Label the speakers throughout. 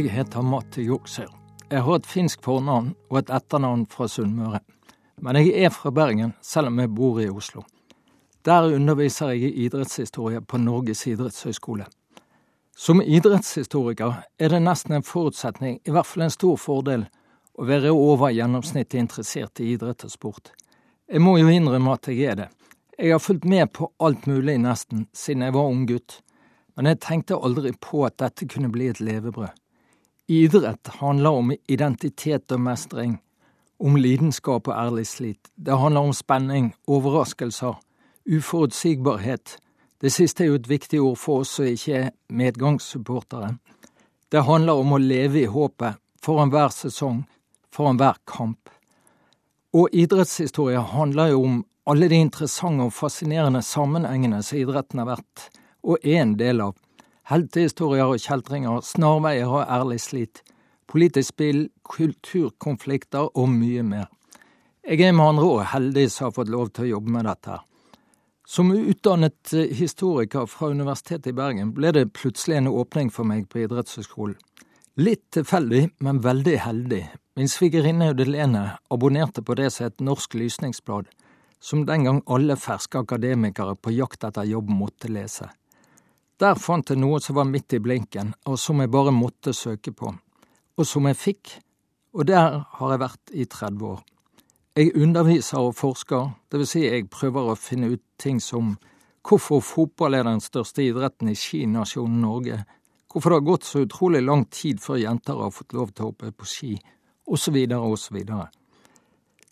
Speaker 1: Jeg heter Matti Joksør. Jeg har et finsk fornavn og et etternavn fra Sunnmøre. Men jeg er fra Bergen, selv om jeg bor i Oslo. Der underviser jeg i idrettshistorie på Norges idrettshøgskole. Som idrettshistoriker er det nesten en forutsetning, i hvert fall en stor fordel, å være over gjennomsnittet interessert i idrett og sport. Jeg må jo innrømme at jeg er det. Jeg har fulgt med på alt mulig nesten siden jeg var ung gutt, men jeg tenkte aldri på at dette kunne bli et levebrød. Idrett handler om identitet og mestring, om lidenskap og ærlig slit. Det handler om spenning, overraskelser, uforutsigbarhet. Det siste er jo et viktig ord for oss som ikke er medgangssupportere. Det handler om å leve i håpet foran hver sesong, foran hver kamp. Og idrettshistorie handler jo om alle de interessante og fascinerende sammenhengene som idretten har vært og er en del av heltehistorier og kjeltringer, snarveier og ærlig slit, politisk spill, kulturkonflikter og mye mer. Jeg er med andre ord heldig som har fått lov til å jobbe med dette. Som utdannet historiker fra Universitetet i Bergen ble det plutselig en åpning for meg på idrettshøyskolen. Litt tilfeldig, men veldig heldig. Min svigerinne Audelene abonnerte på det som het Norsk Lysningsblad, som den gang alle ferske akademikere på jakt etter jobb måtte lese. Der fant jeg noe som var midt i blinken, og som jeg bare måtte søke på. Og som jeg fikk, og der har jeg vært i 30 år. Jeg underviser og forsker, vil si jeg prøver å finne ut ting som hvorfor fotball er den største idretten i skinasjonen Norge, hvorfor det har gått så utrolig lang tid før jenter har fått lov til å hoppe på ski, osv., osv.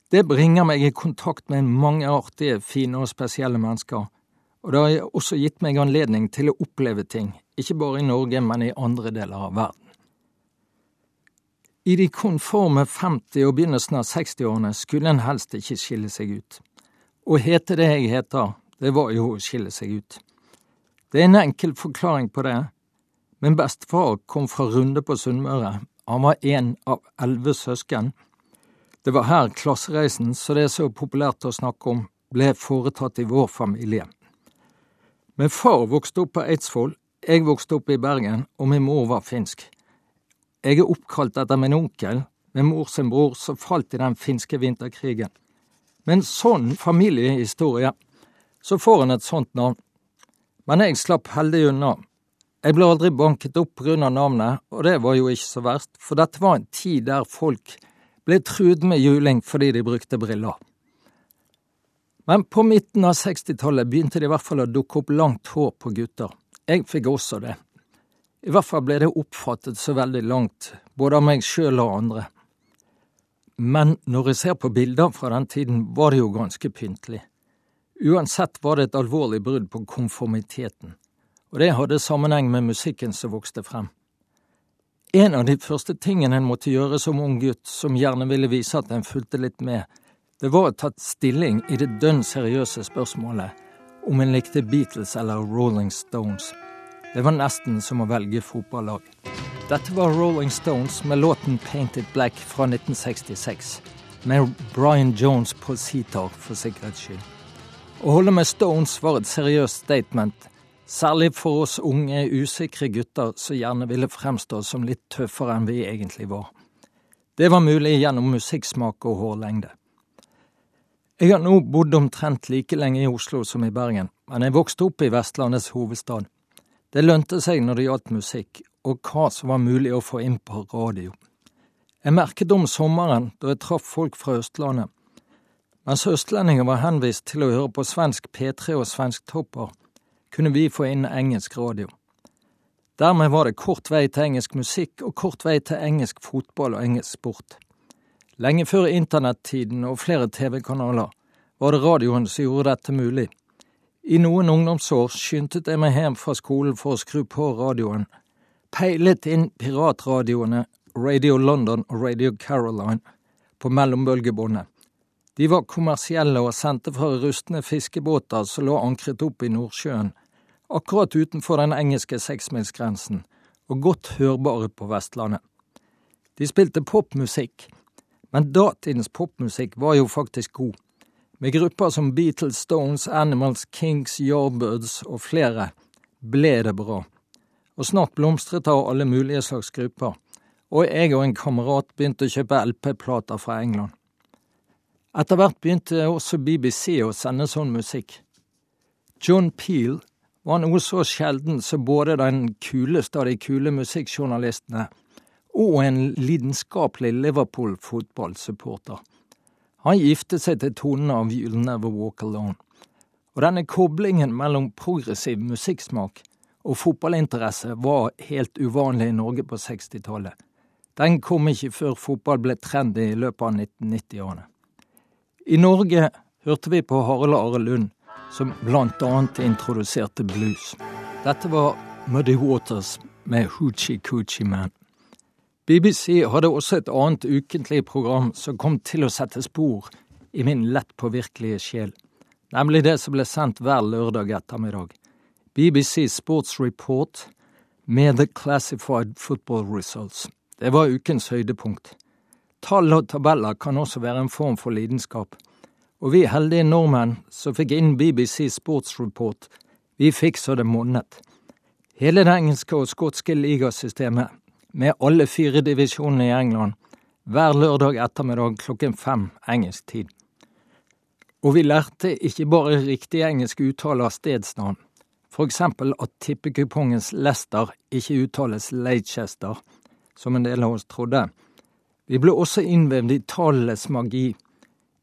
Speaker 1: Det bringer meg i kontakt med mange artige, fine og spesielle mennesker og det har også gitt meg anledning til å oppleve ting, ikke bare i Norge, men i andre deler av verden. I de konforme 50- og begynnelsen av 60-årene skulle en helst ikke skille seg ut. Å hete det jeg heter, det var jo å skille seg ut. Det er en enkel forklaring på det. Min bestefar kom fra Runde på Sunnmøre. Han var én av elleve søsken. Det var her klassereisen, så det er så populært å snakke om, ble foretatt i vår familie. Min far vokste opp på Eidsvoll, jeg vokste opp i Bergen, og min mor var finsk. Jeg er oppkalt etter min onkel, min mor sin bror, som falt i den finske vinterkrigen. Med en sånn familiehistorie, så får en et sånt navn. Men jeg slapp heldig unna. Jeg ble aldri banket opp av navnet, og det var jo ikke så verst, for dette var en tid der folk ble truet med juling fordi de brukte briller. Men på midten av 60-tallet begynte det i hvert fall å dukke opp langt hår på gutter. Jeg fikk også det. I hvert fall ble det oppfattet så veldig langt, både av meg sjøl og andre. Men når jeg ser på bilder fra den tiden, var det jo ganske pyntelig. Uansett var det et alvorlig brudd på konformiteten, og det hadde sammenheng med musikken som vokste frem. En av de første tingene en måtte gjøre som ung gutt, som gjerne ville vise at en fulgte litt med, det var tatt stilling i det dønn seriøse spørsmålet om en likte Beatles eller Rolling Stones. Det var nesten som å velge fotballag. Dette var Rolling Stones med låten Painted Black fra 1966, med Brian Jones på sitar, for sikkerhets skyld. Å holde med Stones var et seriøst statement, særlig for oss unge, usikre gutter som gjerne ville fremstå som litt tøffere enn vi egentlig var. Det var mulig gjennom musikksmak og hårlengde. Jeg har nå bodd omtrent like lenge i Oslo som i Bergen, men jeg vokste opp i Vestlandets hovedstad. Det lønte seg når det gjaldt musikk, og hva som var mulig å få inn på radio. Jeg merket om sommeren da jeg traff folk fra Østlandet. Mens østlendinger var henvist til å høre på svensk P3 og svensk topper, kunne vi få inn engelsk radio. Dermed var det kort vei til engelsk musikk og kort vei til engelsk fotball og engelsk sport. Lenge før internettiden og flere TV-kanaler var det radioen som gjorde dette mulig. I noen ungdomsår skyndte jeg meg hjem fra skolen for å skru på radioen, peilet inn piratradioene Radio London og Radio Caroline på mellombølgebåndet. De var kommersielle og sendte fra rustne fiskebåter som lå ankret opp i Nordsjøen, akkurat utenfor den engelske seksmilsgrensen, og godt hørbare på Vestlandet. De spilte popmusikk, men datidens popmusikk var jo faktisk god, med grupper som Beatles, Stones, Animals, Kings, Yardbirds og flere ble det bra, og snart blomstret av alle mulige slags grupper, og jeg og en kamerat begynte å kjøpe LP-plater fra England. Etter hvert begynte også BBC å sende sånn musikk. John Peel var noe så sjelden som både den kuleste av de kule musikkjournalistene og en lidenskapelig Liverpool-fotballsupporter. Han giftet seg til tonen av You'll Never Walk Alone. Og denne koblingen mellom progressiv musikksmak og fotballinteresse var helt uvanlig i Norge på 60-tallet. Den kom ikke før fotball ble trendy i løpet av 1990-årene. I Norge hørte vi på Harald Are Lund, som blant annet introduserte blues. Dette var Muddy Waters med Hoochie Coochie Man. BBC hadde også et annet ukentlig program som kom til å sette spor i min lett påvirkelige sjel nemlig det som ble sendt hver lørdag ettermiddag. BBC Sports Report med The Classified Football Results. Det var ukens høydepunkt. Tall og tabeller kan også være en form for lidenskap. Og vi heldige nordmenn som fikk inn BBC Sports Report, vi fikk så det monnet. Hele det engelske og skotske ligasystemet, med alle fire divisjonene i England, hver lørdag ettermiddag klokken fem engelsk tid. Og vi lærte ikke bare riktig engelsk uttale av stedsnavn, for eksempel at tippekupongens Leicester ikke uttales Leicester, som en del av oss trodde. Vi ble også innvevd i tallenes magi,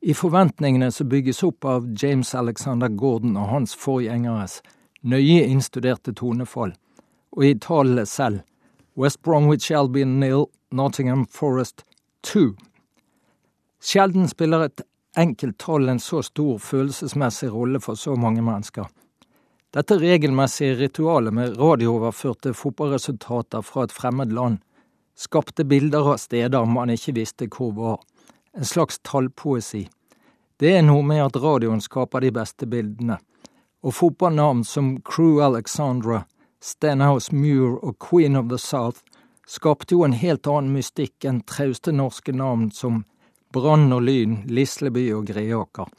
Speaker 1: i forventningene som bygges opp av James Alexander Gordon og hans forgjengeres nøye innstuderte tonefall, og i tallene selv, West Bromwich Albion nil, Nottingham Forest 2. Sjelden spiller et enkelt tall en så stor følelsesmessig rolle for så mange mennesker. Dette regelmessige ritualet med radiooverførte fotballresultater fra et fremmed land skapte bilder av steder man ikke visste hvor var, en slags tallpoesi. Det er noe med at radioen skaper de beste bildene, og fotballnavn som Crew Alexandra, Stenhouse Muir og Queen of the South skapte jo en helt annen mystikk enn trauste norske navn som Brann og Lyn, Lisleby og Greaker.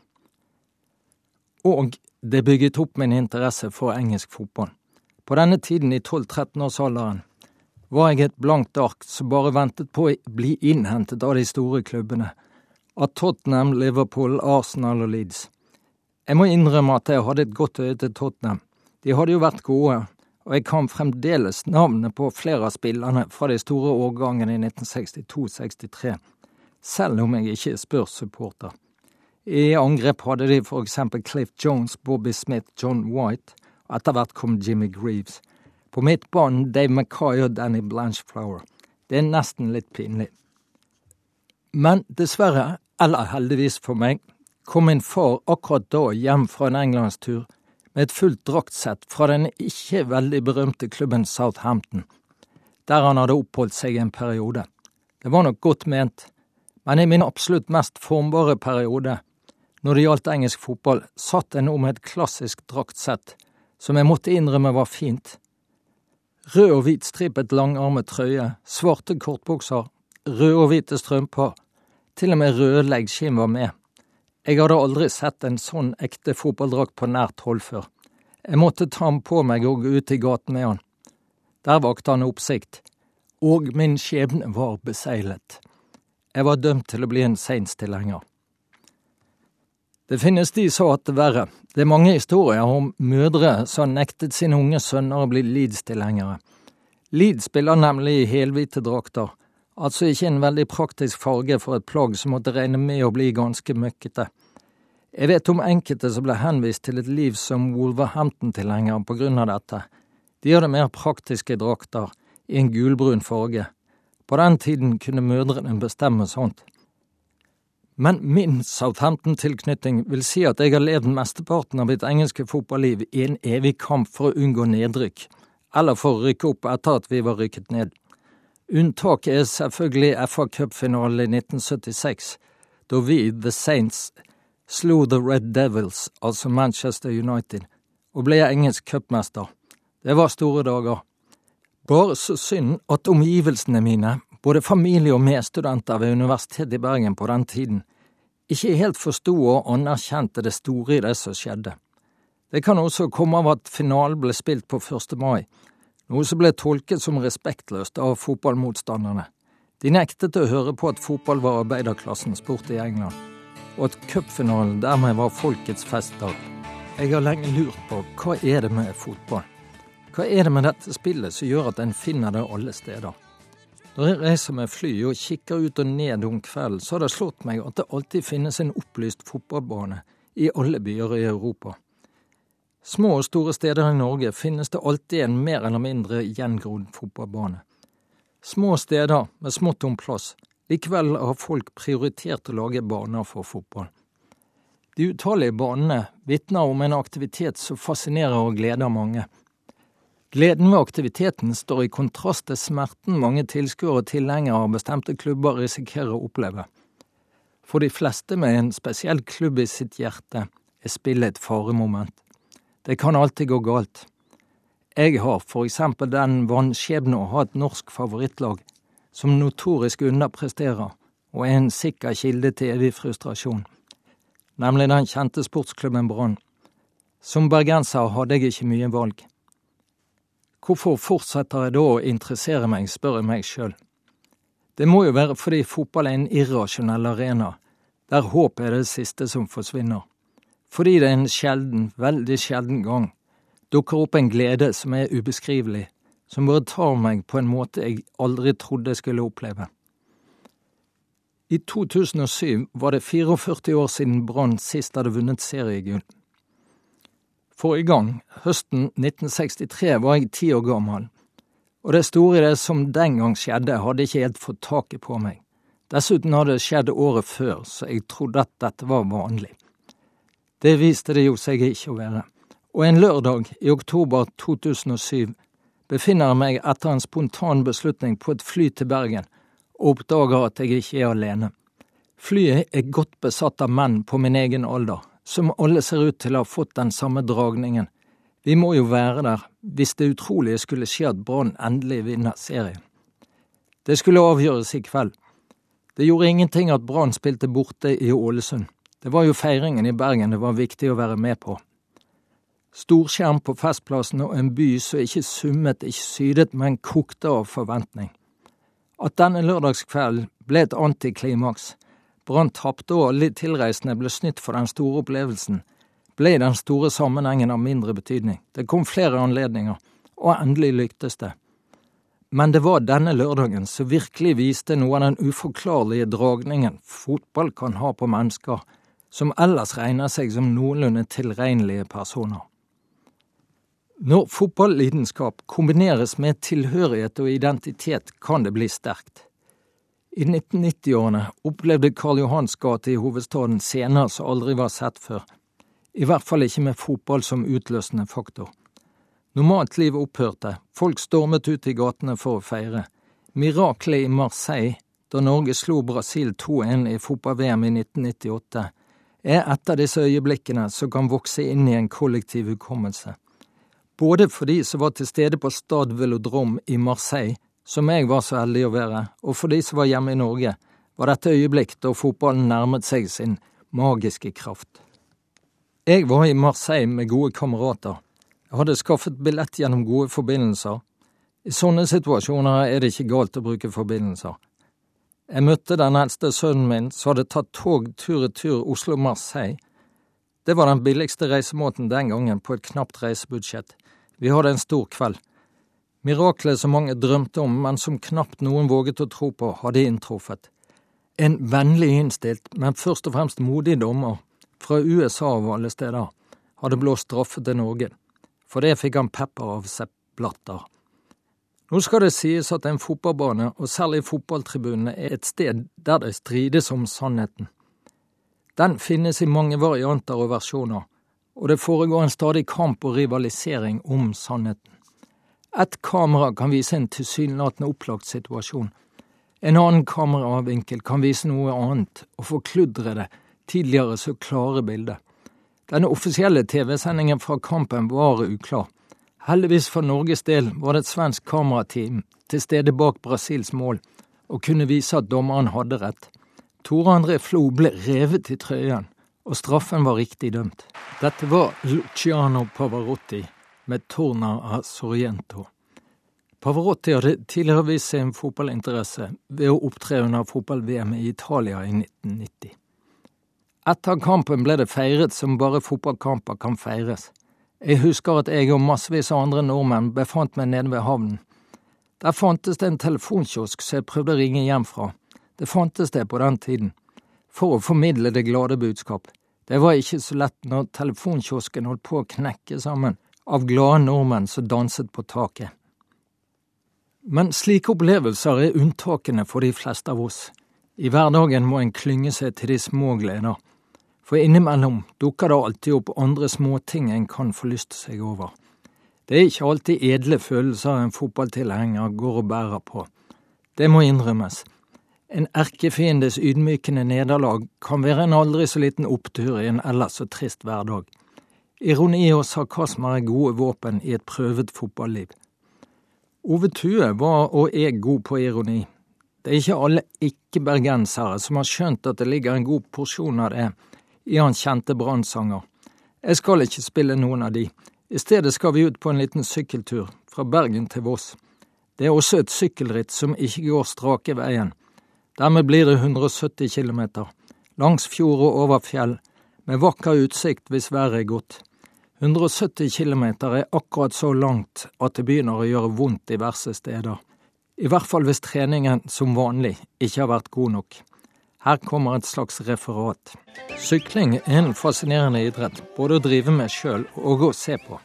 Speaker 1: Og det bygget opp min interesse for engelsk fotball. På denne tiden, i 12-13-årsalderen, var jeg et blankt ark som bare ventet på å bli innhentet av de store klubbene, av Tottenham, Liverpool, Arsenal og Leeds. Jeg må innrømme at jeg hadde et godt øye til Tottenham. De hadde jo vært gode, og jeg kan fremdeles navnene på flere av spillerne fra de store årgangene i 1962-63 selv om jeg ikke er Spurs-supporter. I angrep hadde de for eksempel Cliff Jones, Bobby Smith, John White, og etter hvert kom Jimmy Greaves. På midtbanen Dave Mackay og Danny Blanchflower. Det er nesten litt pinlig. Men dessverre, eller heldigvis for meg, kom min far akkurat da hjem fra en englandstur med et fullt draktsett fra den ikke veldig berømte klubben Southampton, der han hadde oppholdt seg en periode. Det var nok godt ment, men i min absolutt mest formbare periode, når det gjaldt engelsk fotball, satt en om et klassisk draktsett som jeg måtte innrømme var fint. Rød og hvit stripet langarmet trøye, svarte kortbukser, røde og hvite strømper, til og med røde leggskinn var med. Jeg hadde aldri sett en sånn ekte fotballdrakt på nært hold før. Jeg måtte ta den på meg og gå ut i gaten med han. Der vakte han oppsikt, og min skjebne var beseglet. Jeg var dømt til å bli en Saints-tilhenger. Det finnes de som har hatt det verre. Det er mange historier om mødre som nektet sine unge sønner å bli Leeds-tilhengere. Leeds spiller nemlig i helhvite drakter, altså ikke en veldig praktisk farge for et plagg som måtte regne med å bli ganske møkkete. Jeg vet om enkelte som ble henvist til et liv som Wolverhampton-tilhenger på grunn av dette. De hadde mer praktiske drakter, i en gulbrun farge, på den tiden kunne mødrene bestemme sånt. Men min Southampton-tilknytning vil si at jeg har levd mesteparten av mitt engelske fotballiv i en evig kamp for å unngå nedrykk, eller for å rykke opp etter at vi var rykket ned. Unntaket er selvfølgelig FA Cup-finalen i 1976, da vi, The Saints, slo The Red Devils, altså Manchester United, og ble engelsk cupmester. Det var store dager. Bare så synd at omgivelsene mine, både familie og medstudenter ved Universitetet i Bergen på den tiden, ikke helt forsto og anerkjente det store i det som skjedde. Det kan også komme av at finalen ble spilt på 1. mai, noe som ble tolket som respektløst av fotballmotstanderne. De nektet å høre på at fotball var arbeiderklassens sport i England, og at cupfinalen dermed var folkets festdag. Jeg har lenge lurt på hva er det med fotball? Hva er det med dette spillet som gjør at en finner det alle steder? Når jeg reiser med fly og kikker ut og ned om kvelden, så har det slått meg at det alltid finnes en opplyst fotballbane i alle byer i Europa. Små og store steder i Norge finnes det alltid en mer eller mindre gjengrodd fotballbane. Små steder med smått om plass. Likevel har folk prioritert å lage baner for fotball. De utallige banene vitner om en aktivitet som fascinerer og gleder mange. Gleden ved aktiviteten står i kontrast til smerten mange tilskuere og tilhengere av bestemte klubber risikerer å oppleve. For de fleste med en spesiell klubb i sitt hjerte er spillet et faremoment. Det kan alltid gå galt. Jeg har for eksempel den vanskjebne å ha et norsk favorittlag som notorisk underpresterer og er en sikker kilde til evig frustrasjon, nemlig den kjente sportsklubben Brann. Som bergenser hadde jeg ikke mye valg. Hvorfor fortsetter jeg da å interessere meg, spør jeg meg sjøl. Det må jo være fordi fotball er en irrasjonell arena, der håp er det siste som forsvinner. Fordi det er en sjelden, veldig sjelden gang dukker opp en glede som er ubeskrivelig, som bare tar meg på en måte jeg aldri trodde jeg skulle oppleve. I 2007 var det 44 år siden Brann sist hadde vunnet seriegull. Forrige gang, høsten 1963, var jeg ti år gammel, og det store i det som den gang skjedde, hadde ikke helt fått taket på meg. Dessuten hadde det skjedd året før, så jeg trodde at dette var vanlig. Det viste det jo seg ikke å være og en lørdag i oktober 2007 befinner jeg meg etter en spontan beslutning på et fly til Bergen og oppdager at jeg ikke er alene. Flyet er godt besatt av menn på min egen alder, som alle ser ut til å ha fått den samme dragningen. Vi må jo være der hvis det utrolige skulle skje at Brann endelig vinner serien. Det skulle avgjøres i kveld. Det gjorde ingenting at Brann spilte borte i Ålesund. Det var jo feiringen i Bergen det var viktig å være med på. Storskjerm på Festplassen og en by som ikke summet, ikke sydet, men kokte av forventning. At denne lørdagskvelden ble et antiklimaks, Brann tapte og alle tilreisende ble snytt for den store opplevelsen, ble i den store sammenhengen av mindre betydning. Det kom flere anledninger, og endelig lyktes det. Men det var denne lørdagen som virkelig viste noe av den uforklarlige dragningen fotball kan ha på mennesker som ellers regner seg som noenlunde tilregnelige personer. Når fotballidenskap kombineres med tilhørighet og identitet, kan det bli sterkt. I 1990-årene opplevde Karl Johans gate i hovedstaden scener som aldri var sett før, i hvert fall ikke med fotball som utløsende faktor. Normalt liv opphørte, folk stormet ut i gatene for å feire. Miraklet i Marseille, da Norge slo Brasil 2-1 i fotball-VM i 1998, er et av disse øyeblikkene som kan vokse inn i en kollektiv hukommelse. Både for de som var til stede på Stad Velodrom i Marseille, som jeg var så heldig å være, og for de som var hjemme i Norge, var dette øyeblikk da fotballen nærmet seg sin magiske kraft. Jeg var i Marseille med gode kamerater. Jeg hadde skaffet billett gjennom gode forbindelser. I sånne situasjoner er det ikke galt å bruke forbindelser. Jeg møtte den eldste sønnen min som hadde tatt tog tur-retur Oslo-Marseille. Det var den billigste reisemåten den gangen på et knapt reisebudsjett. Vi hadde en stor kveld. Miraklet som mange drømte om, men som knapt noen våget å tro på, hadde inntruffet. En vennlig innstilt, men først og fremst modig dommer, fra USA av alle steder, hadde blåst straffe til Norge. For det fikk han pepper av Sepp Blatter. Nå skal det sies at en fotballbane, og særlig fotballtribunene, er et sted der det strides om sannheten. Den finnes i mange varianter og versjoner, og det foregår en stadig kamp og rivalisering om sannheten. Ett kamera kan vise en tilsynelatende opplagt situasjon. En annen kameravinkel kan vise noe annet og forkludre det tidligere så klare bildet. Denne offisielle TV-sendingen fra kampen var uklar. Heldigvis for Norges del var det et svensk kamerateam til stede bak Brasils mål og kunne vise at dommeren hadde rett. Tore André Flo ble revet i trøyen og straffen var riktig dømt. Dette var Luciano Pavarotti med Torna a Sorrento. Pavarotti hadde tidligere vist sin fotballinteresse ved å opptre under fotball-VM i Italia i 1990. Etter kampen ble det feiret som bare fotballkamper kan feires. Jeg husker at jeg og massevis av andre nordmenn befant meg nede ved havnen. Der fantes det en telefonkiosk som jeg prøvde å ringe hjem fra. Det fantes det på den tiden. For å formidle det glade budskap. Det var ikke så lett når telefonkiosken holdt på å knekke sammen av glade nordmenn som danset på taket. Men slike opplevelser er unntakene for de fleste av oss. I hverdagen må en klynge seg til de små gleder, for innimellom dukker det alltid opp andre småting en kan få lyst seg over. Det er ikke alltid edle følelser en fotballtilhenger går og bærer på. Det må innrømmes. En erkefiendes ydmykende nederlag kan være en aldri så liten opptur i en ellers så trist hverdag. Ironi og sarkasmer er gode våpen i et prøvet fotballiv. Ove Tue var og er god på ironi. Det er ikke alle ikke-bergensere som har skjønt at det ligger en god porsjon av det i hans kjente brannsanger. Jeg skal ikke spille noen av de. I stedet skal vi ut på en liten sykkeltur, fra Bergen til Voss. Det er også et sykkelritt som ikke går strake veien. Dermed blir det 170 km, langs fjord og over fjell, med vakker utsikt hvis været er godt. 170 km er akkurat så langt at det begynner å gjøre vondt i verste steder. I hvert fall hvis treningen som vanlig ikke har vært god nok. Her kommer et slags referat. Sykling er en fascinerende idrett, både å drive med sjøl og å se på.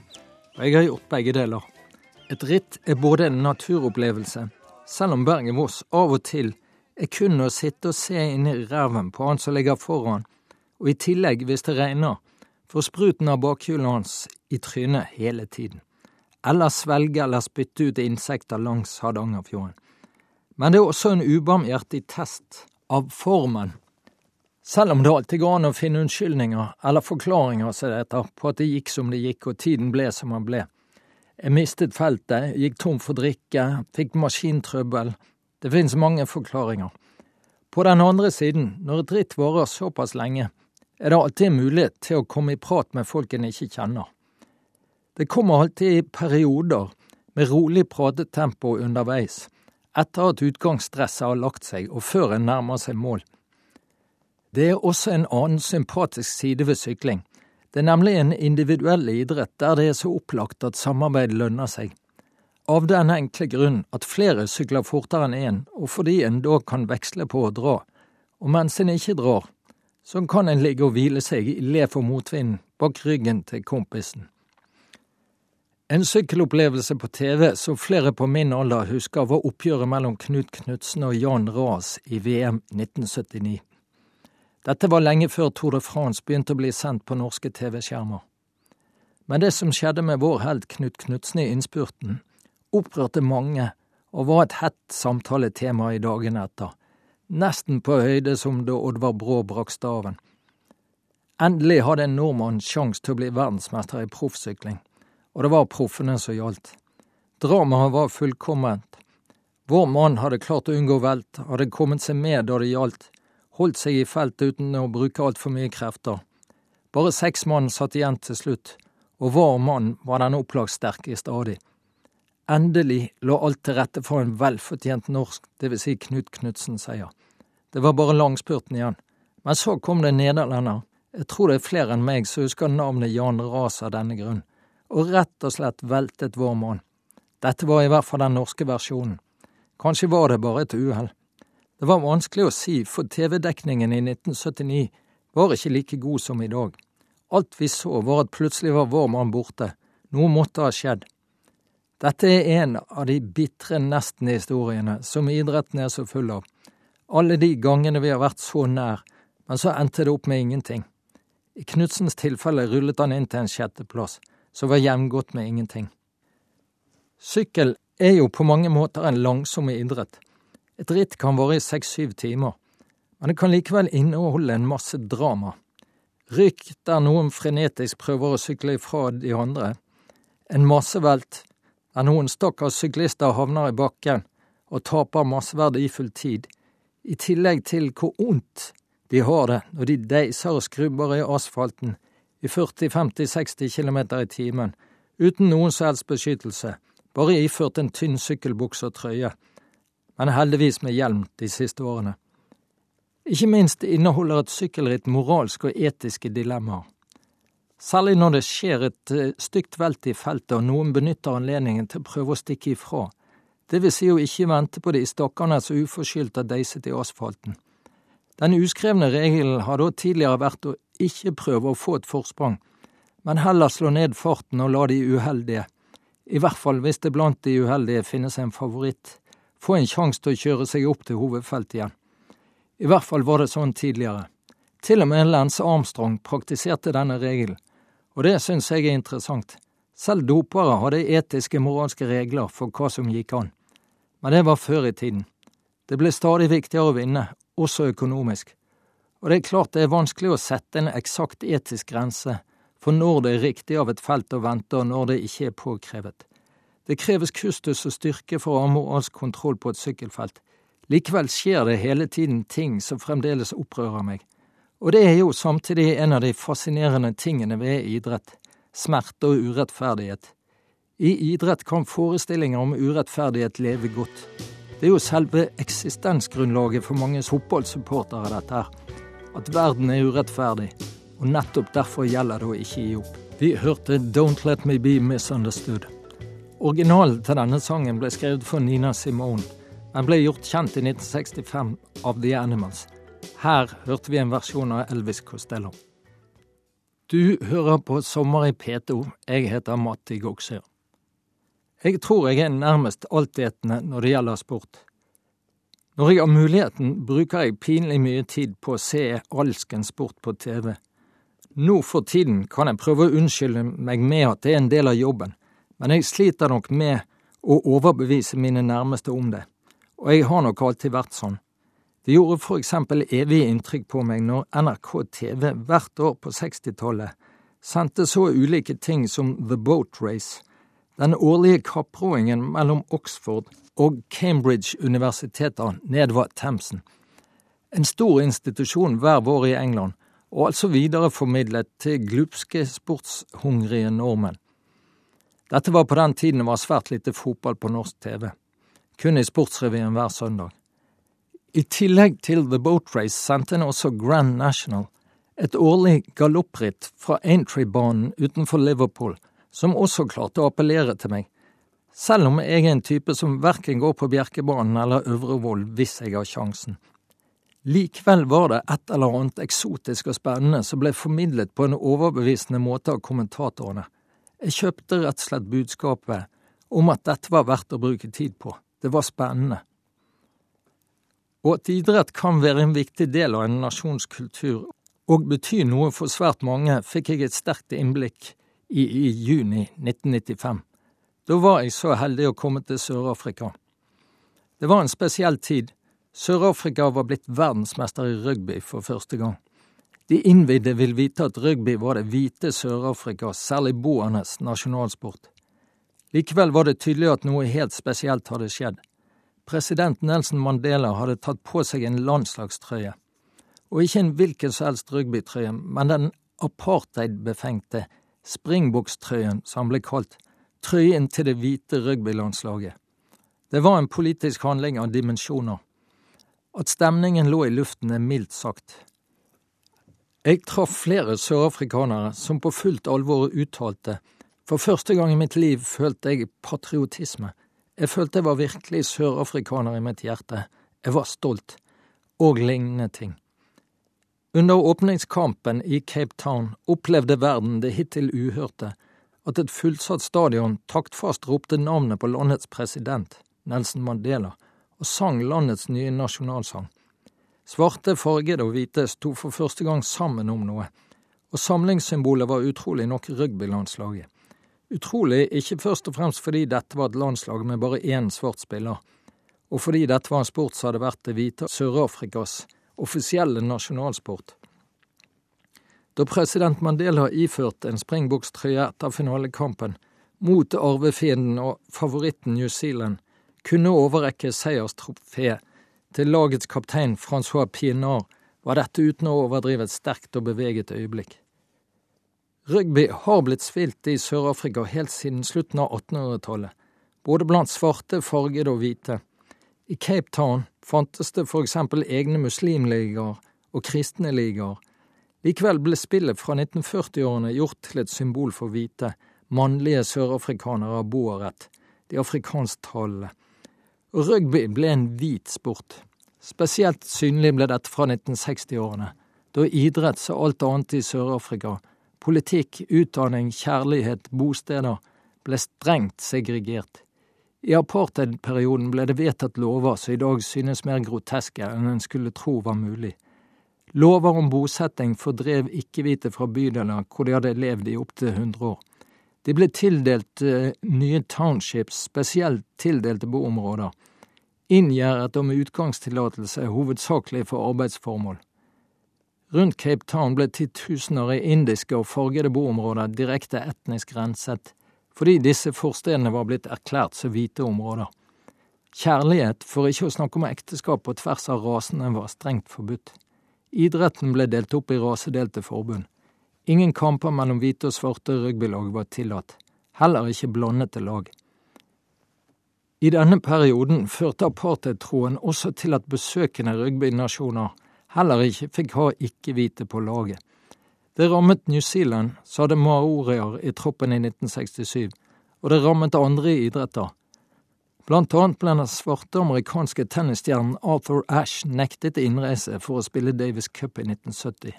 Speaker 1: Og jeg har gjort begge deler. Et ritt er både en naturopplevelse, selv om Bergen-Voss av og til er kun å sitte og se inn i ræven på han som ligger foran, og i tillegg, hvis det regner, får spruten av bakhjulet hans i trynet hele tiden, eller svelge eller spytte ut insekter langs Hardangerfjorden. Men det er også en ubarmhjertig test av formen. Selv om det alltid går an å finne unnskyldninger eller forklaringer som dette på at det gikk som det gikk og tiden ble som den ble. Jeg mistet feltet, gikk tom for drikke, fikk maskintrøbbel. Det finnes mange forklaringer. På den andre siden, når et ritt varer såpass lenge, er det alltid en mulighet til å komme i prat med folk en ikke kjenner. Det kommer alltid i perioder med rolig pratetempo underveis, etter at utgangsstresset har lagt seg og før en nærmer seg mål. Det er også en annen sympatisk side ved sykling. Det er nemlig en individuell idrett der det er så opplagt at samarbeid lønner seg. Av den enkle grunn at flere sykler fortere enn én, og fordi en da kan veksle på å dra. Og mens en ikke drar, så kan en ligge og hvile seg i le for motvinden bak ryggen til kompisen. En sykkelopplevelse på TV som flere på min alder husker, var oppgjøret mellom Knut Knutsen og Jan Ras i VM 1979. Dette var lenge før Tour de France begynte å bli sendt på norske TV-skjermer. Men det som skjedde med vår helt Knut Knutsen i innspurten, opprørte mange og var et hett samtaletema i dagene etter nesten på høyde som da Oddvar Brå brakk staven. Endelig hadde en nordmann sjans til å bli verdensmester i proffsykling, og det var proffene som gjaldt. Dramaet var fullkomment. Vår mann hadde klart å unngå velt, hadde kommet seg med da det gjaldt, holdt seg i felt uten å bruke altfor mye krefter. Bare seks mann satt igjen til slutt, og vår mann var den opplagt sterke stadig. Endelig lå alt til rette for en velfortjent norsk, dvs. Si Knut Knutsen-seier. Det var bare langspurten igjen. Men så kom det nederlender. Jeg tror det er flere enn meg som husker navnet Jan Ras av denne grunn, og rett og slett veltet vår mann. Dette var i hvert fall den norske versjonen. Kanskje var det bare et uhell. Det var vanskelig å si, for TV-dekningen i 1979 var ikke like god som i dag. Alt vi så var at plutselig var vår mann borte. Noe måtte ha skjedd. Dette er en av de bitre nesten-historiene som idretten er så full av. Alle de gangene vi har vært så nær, men så endte det opp med ingenting. I Knudsens tilfelle rullet han inn til en sjetteplass, som var jevngodt med ingenting. Sykkel er jo på mange måter en langsom idrett. Et ritt kan vare i seks-syv timer, men det kan likevel inneholde en masse drama. Rykk der noen frenetisk prøver å sykle ifra de andre, en massevelt der noen stakkars syklister havner i bakken og taper masse verdifull tid, i tillegg til hvor ondt de har det når de deiser og skrubber i asfalten i 40-50-60 km i timen, uten noen som helst beskyttelse, bare iført en tynn sykkelbukse og trøye, men heldigvis med hjelm de siste årene. Ikke minst inneholder et sykkelritt moralske og etiske dilemmaer. Særlig når det skjer et eh, stygt velt i feltet og noen benytter anledningen til å prøve å stikke ifra, det vil si å ikke vente på de stakkarene som uforskyldt har deiset i asfalten. Den uskrevne regelen har da tidligere vært å ikke prøve å få et forsprang, men heller slå ned farten og la de uheldige, i hvert fall hvis det blant de uheldige finnes en favoritt, få en sjanse til å kjøre seg opp til hovedfeltet igjen. I hvert fall var det sånn tidligere. Til og med Lance Armstrong praktiserte denne regelen og det syns jeg er interessant. Selv dopere hadde etiske, moralske regler for hva som gikk an. Men det var før i tiden. Det ble stadig viktigere å vinne, også økonomisk. Og det er klart det er vanskelig å sette en eksakt etisk grense for når det er riktig av et felt å vente, og når det ikke er påkrevet. Det kreves kustus og styrke for å ha moralsk kontroll på et sykkelfelt. Likevel skjer det hele tiden ting som fremdeles opprører meg. Og det er jo samtidig en av de fascinerende tingene ved idrett, smerte og urettferdighet. I idrett kan forestillinger om urettferdighet leve godt. Det er jo selve eksistensgrunnlaget for mange fotballsupportere, dette her. At verden er urettferdig, og nettopp derfor gjelder det å ikke gi opp. Vi hørte Don't Let Me Be Misunderstood. Originalen til denne sangen ble skrevet for Nina Simone, men ble gjort kjent i 1965 av The Animals. Her hørte vi en versjon av Elvis Costello. Du hører på Sommer i P2. Jeg heter Matti Goksøyr. Jeg tror jeg er nærmest altetende når det gjelder sport. Når jeg har muligheten, bruker jeg pinlig mye tid på å se alskens sport på TV. Nå for tiden kan jeg prøve å unnskylde meg med at det er en del av jobben, men jeg sliter nok med å overbevise mine nærmeste om det, og jeg har nok alltid vært sånn. Det gjorde for eksempel evig inntrykk på meg når NRK TV hvert år på 60-tallet sendte så ulike ting som The Boat Race, den årlige kapproingen mellom Oxford og Cambridge-universiteter nedover Themsen. En stor institusjon hver vår i England, og altså videreformidlet til glupske, sportshungrige nordmenn. Dette var på den tiden det var svært lite fotball på norsk TV, kun i Sportsrevyen hver søndag. I tillegg til The Boat Race sendte en også Grand National, et årlig galoppritt fra Aintree-banen utenfor Liverpool, som også klarte å appellere til meg, selv om jeg er en type som verken går på Bjerkebanen eller Øvrevoll hvis jeg har sjansen. Likevel var det et eller annet eksotisk og spennende som ble formidlet på en overbevisende måte av kommentatorene. Jeg kjøpte rett og slett budskapet om at dette var verdt å bruke tid på. Det var spennende. Og at idrett kan være en viktig del av en nasjons kultur og bety noe for svært mange, fikk jeg et sterkt innblikk i i juni 1995. Da var jeg så heldig å komme til Sør-Afrika. Det var en spesiell tid. Sør-Afrika var blitt verdensmester i rugby for første gang. De innvidde vil vite at rugby var det hvite Sør-Afrika, særlig boernes, nasjonalsport. Likevel var det tydelig at noe helt spesielt hadde skjedd. President Nelson Mandela hadde tatt på seg en landslagstrøye. Og ikke en hvilken som helst rugbytrøye, men den apartheidbefengte springbokstrøyen, som ble kalt, trøyen til det hvite rugbylandslaget. Det var en politisk handling av dimensjoner. At stemningen lå i luften, er mildt sagt. Jeg traff flere sørafrikanere som på fullt alvor uttalte for første gang i mitt liv følte jeg patriotisme. Jeg følte jeg var virkelig sørafrikaner i mitt hjerte. Jeg var stolt. Og lignende ting. Under åpningskampen i Cape Town opplevde verden det hittil uhørte, at et fullsatt stadion taktfast ropte navnet på landets president, Nelson Mandela, og sang landets nye nasjonalsang. Svarte, fargede og hvite sto for første gang sammen om noe, og samlingssymbolet var utrolig nok rugbylandslaget. Utrolig ikke først og fremst fordi dette var et landslag med bare én svart spiller, og fordi dette var en sport som hadde vært det hvite Sør-Afrikas offisielle nasjonalsport. Da president Mandela iførte en springbokstrøye etter finalekampen mot arvefienden og favoritten New Zealand, kunne overrekke seierstrofé til lagets kaptein Francois Pienaar, var dette uten å overdrive et sterkt og beveget øyeblikk. Rugby har blitt spilt i Sør-Afrika helt siden slutten av 1800-tallet, både blant svarte, fargede og hvite. I Cape Town fantes det for eksempel egne muslimligaer og kristne ligaer. Likevel ble spillet fra 1940-årene gjort til et symbol for hvite, mannlige sørafrikanere av boarett, de afrikansktalende. Og rugby ble en hvit sport. Spesielt synlig ble dette fra 1960-årene, da idrett så alt annet i Sør-Afrika, politikk, utdanning, kjærlighet, bosteder, ble strengt segregert. I apartheidperioden ble det vedtatt lover som i dag synes mer groteske enn en skulle tro var mulig. Lover om bosetting fordrev ikke-hvite fra bydeler hvor de hadde levd i opptil 100 år. De ble tildelt uh, nye townships, spesielt tildelte boområder, inngjerdet og med utgangstillatelse hovedsakelig for arbeidsformål. Rundt Cape Town ble titusener i indiske og fargede boområder direkte etnisk renset, fordi disse forstedene var blitt erklært som hvite områder. Kjærlighet, for ikke å snakke om ekteskap på tvers av rasene, var strengt forbudt. Idretten ble delt opp i rasedelte forbund. Ingen kamper mellom hvite og svarte rugbylag var tillatt, heller ikke blandete lag. I denne perioden førte apartheidtroen også til at besøkende rugbynasjoner heller ikke fikk ha ikke-hvite på laget. Det rammet New Zealand, som hadde maorier i troppen i 1967, og det rammet andre idretter. Blant annet ble den svarte amerikanske tennisstjernen Arthur Ashe nektet innreise for å spille Davis Cup i 1970.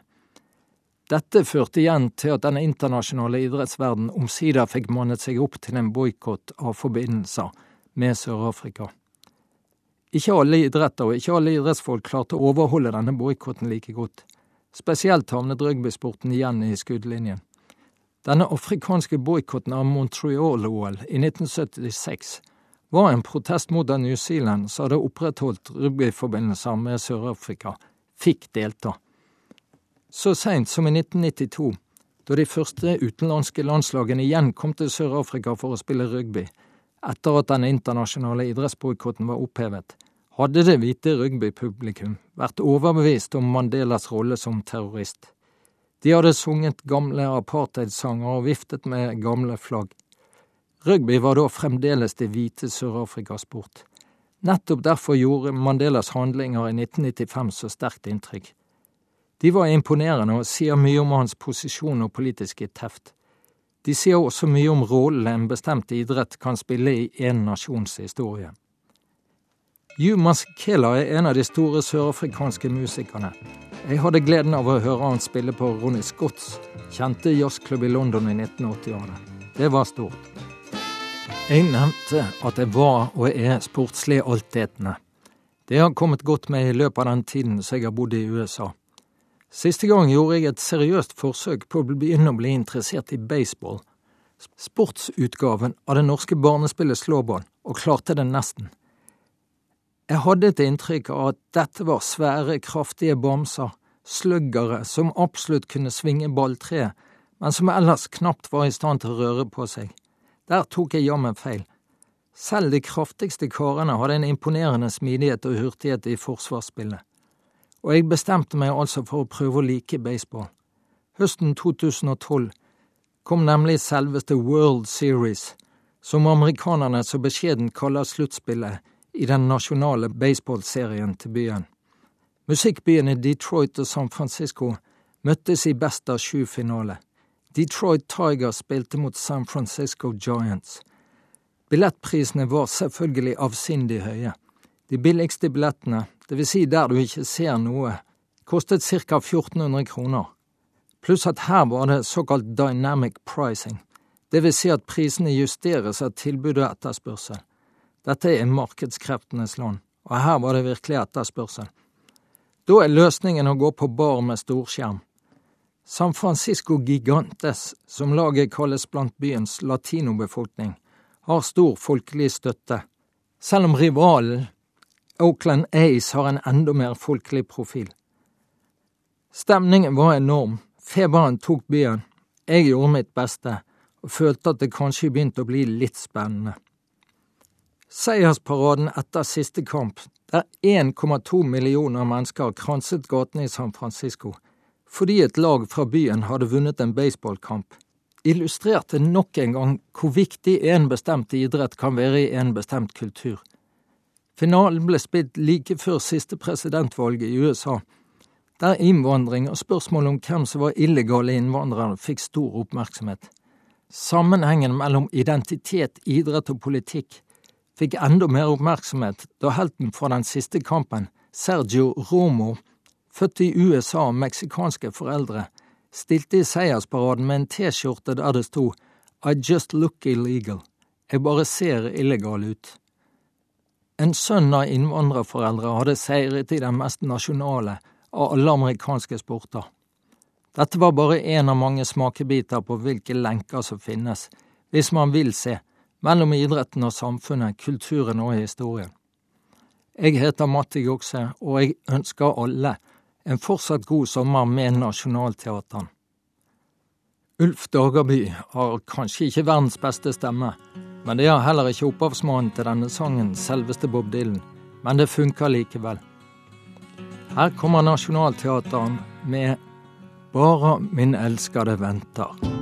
Speaker 1: Dette førte igjen til at den internasjonale idrettsverden omsider fikk mannet seg opp til en boikott av forbindelser med Sør-Afrika. Ikke alle idretter og ikke alle idrettsfolk klarte å overholde denne boikotten like godt. Spesielt havnet rugbysporten igjen i skuddlinjen. Denne afrikanske boikotten av Montreal-OL i 1976 var en protest mot at New Zealand, som hadde opprettholdt rugbyforbindelser med Sør-Afrika, fikk delta. Så seint som i 1992, da de første utenlandske landslagene igjen kom til Sør-Afrika for å spille rugby, etter at den internasjonale idrettsboikotten var opphevet, hadde det hvite rugbypublikum vært overbevist om Mandelas rolle som terrorist. De hadde sunget gamle apartheidsanger og viftet med gamle flagg. Rugby var da fremdeles det hvite Sør-Afrikas sport. Nettopp derfor gjorde Mandelas handlinger i 1995 så sterkt inntrykk. De var imponerende og sier mye om hans posisjon og politiske teft. De sier også mye om rollen en bestemt idrett kan spille i en nasjons historie. Hugh Maskela er en av de store sørafrikanske musikerne. Jeg hadde gleden av å høre han spille på Ronny Scotts kjente jazzklubb i London i 1980-årene. Det var stort. Jeg nevnte at jeg var og er sportslig altetende. Det har kommet godt med i løpet av den tiden som jeg har bodd i USA. Siste gang gjorde jeg et seriøst forsøk på å begynne å bli interessert i baseball. Sportsutgaven av det norske barnespillet slåball, og klarte det nesten. Jeg hadde et inntrykk av at dette var svære, kraftige bamser, sluggere som absolutt kunne svinge balltreet, men som ellers knapt var i stand til å røre på seg. Der tok jeg jammen feil. Selv de kraftigste karene hadde en imponerende smidighet og hurtighet i forsvarsspillet og jeg bestemte meg altså for å prøve å like baseball. Høsten 2012 kom nemlig selveste World Series, som amerikanerne så beskjedent kaller sluttspillet i den nasjonale baseballserien til byen. Musikkbyene Detroit og San Francisco møttes i best av sju-finale. Detroit Tigers spilte mot San Francisco Giants. Billettprisene var selvfølgelig avsindig høye. De billigste billettene, vil si der du ikke ser noe, kostet ca. 1400 kroner. Pluss at her var det såkalt dynamic pricing, vil si at prisene justeres av tilbud og etterspørsel. Dette er markedskreftenes land, og her var det virkelig etterspørsel. Da er løsningen å gå på bar med storskjerm. San Francisco Gigantes, som laget kalles blant byens latinobefolkning, har stor folkelig støtte, selv om rivalen Oakland Ace har en enda mer folkelig profil. Stemningen var enorm, feberen tok byen, jeg gjorde mitt beste og følte at det kanskje begynte å bli litt spennende. Seiersparaden etter siste kamp, der 1,2 millioner mennesker kranset gatene i San Francisco fordi et lag fra byen hadde vunnet en baseballkamp, illustrerte nok en gang hvor viktig en bestemt idrett kan være i en bestemt kultur. Finalen ble spilt like før siste presidentvalget i USA, der innvandring og spørsmålet om hvem som var illegale innvandrere, fikk stor oppmerksomhet. Sammenhengen mellom identitet, idrett og politikk fikk enda mer oppmerksomhet da helten fra den siste kampen, Sergio Romo, født i USA av meksikanske foreldre, stilte i seiersparaden med en T-skjorte der det sto I just look illegal. Jeg bare ser illegal ut. En sønn av innvandrerforeldre hadde seiret i den mest nasjonale av alle amerikanske sporter. Dette var bare én av mange smakebiter på hvilke lenker som finnes, hvis man vil se, mellom idretten og samfunnet, kulturen og historien. Jeg heter Matti Gokse, og jeg ønsker alle en fortsatt god sommer med Nationaltheateren. Ulf Dagerby har kanskje ikke verdens beste stemme, men det har heller ikke opphavsmannen til denne sangen, selveste Bob Dylan. Men det funker likevel. Her kommer Nationaltheateren med Bara min elskede venter.